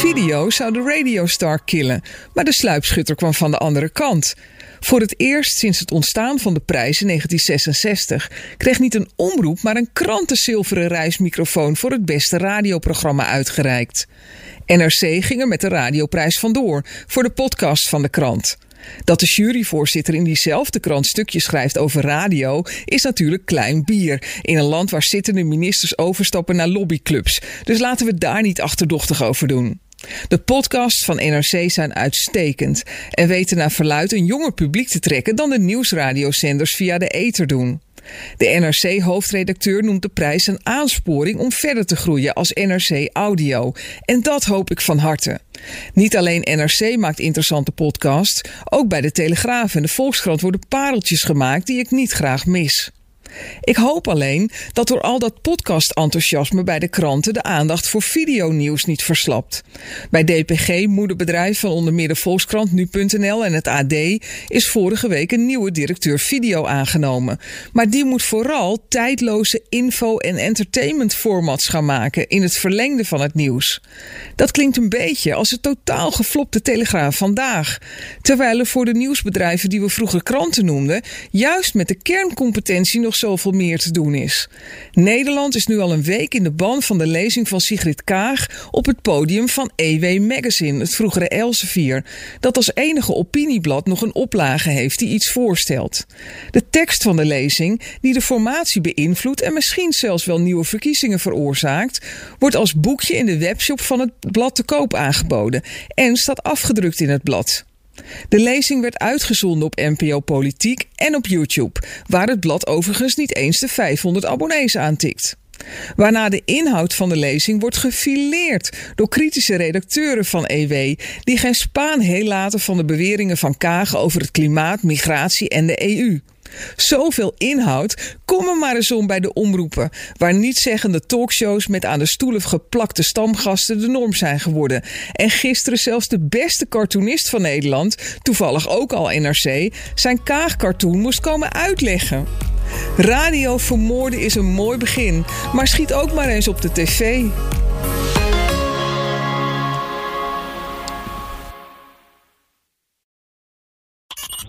Video zou de radiostar killen, maar de sluipschutter kwam van de andere kant. Voor het eerst sinds het ontstaan van de prijs in 1966 kreeg niet een omroep, maar een krantenzilveren reismicrofoon voor het beste radioprogramma uitgereikt. NRC ging er met de radioprijs vandoor voor de podcast van de krant. Dat de juryvoorzitter in diezelfde krant stukjes schrijft over radio is natuurlijk klein bier. In een land waar zittende ministers overstappen naar lobbyclubs. Dus laten we daar niet achterdochtig over doen. De podcasts van NRC zijn uitstekend en weten naar verluid een jonger publiek te trekken dan de nieuwsradiozenders via de ether doen. De NRC-hoofdredacteur noemt de prijs een aansporing om verder te groeien als NRC Audio. En dat hoop ik van harte. Niet alleen NRC maakt interessante podcasts, ook bij de Telegraaf en de Volkskrant worden pareltjes gemaakt die ik niet graag mis. Ik hoop alleen dat door al dat podcast-enthousiasme bij de kranten de aandacht voor videonieuws niet verslapt. Bij DPG, moederbedrijf van onder meer de Volkskrant, Nu.nl en het AD, is vorige week een nieuwe directeur video aangenomen. Maar die moet vooral tijdloze info- en entertainment-formats gaan maken in het verlengde van het nieuws. Dat klinkt een beetje als het totaal geflopte Telegraaf vandaag. Terwijl er voor de nieuwsbedrijven die we vroeger kranten noemden, juist met de kerncompetentie nog zoveel meer te doen is. Nederland is nu al een week in de ban van de lezing van Sigrid Kaag op het podium van EW Magazine, het vroegere Elsevier, dat als enige opinieblad nog een oplage heeft die iets voorstelt. De tekst van de lezing, die de formatie beïnvloedt en misschien zelfs wel nieuwe verkiezingen veroorzaakt, wordt als boekje in de webshop van het blad te koop aangeboden en staat afgedrukt in het blad. De lezing werd uitgezonden op NPO Politiek en op YouTube, waar het blad overigens niet eens de 500 abonnees aantikt. Waarna de inhoud van de lezing wordt gefileerd door kritische redacteuren van EW, die geen spaan heel laten van de beweringen van Kagen over het klimaat, migratie en de EU. Zoveel inhoud, kom er maar eens om bij de omroepen, waar nietzeggende talkshows met aan de stoelen geplakte stamgasten de norm zijn geworden. En gisteren zelfs de beste cartoonist van Nederland, toevallig ook al NRC, zijn kaagcartoon moest komen uitleggen. Radio vermoorden is een mooi begin, maar schiet ook maar eens op de tv.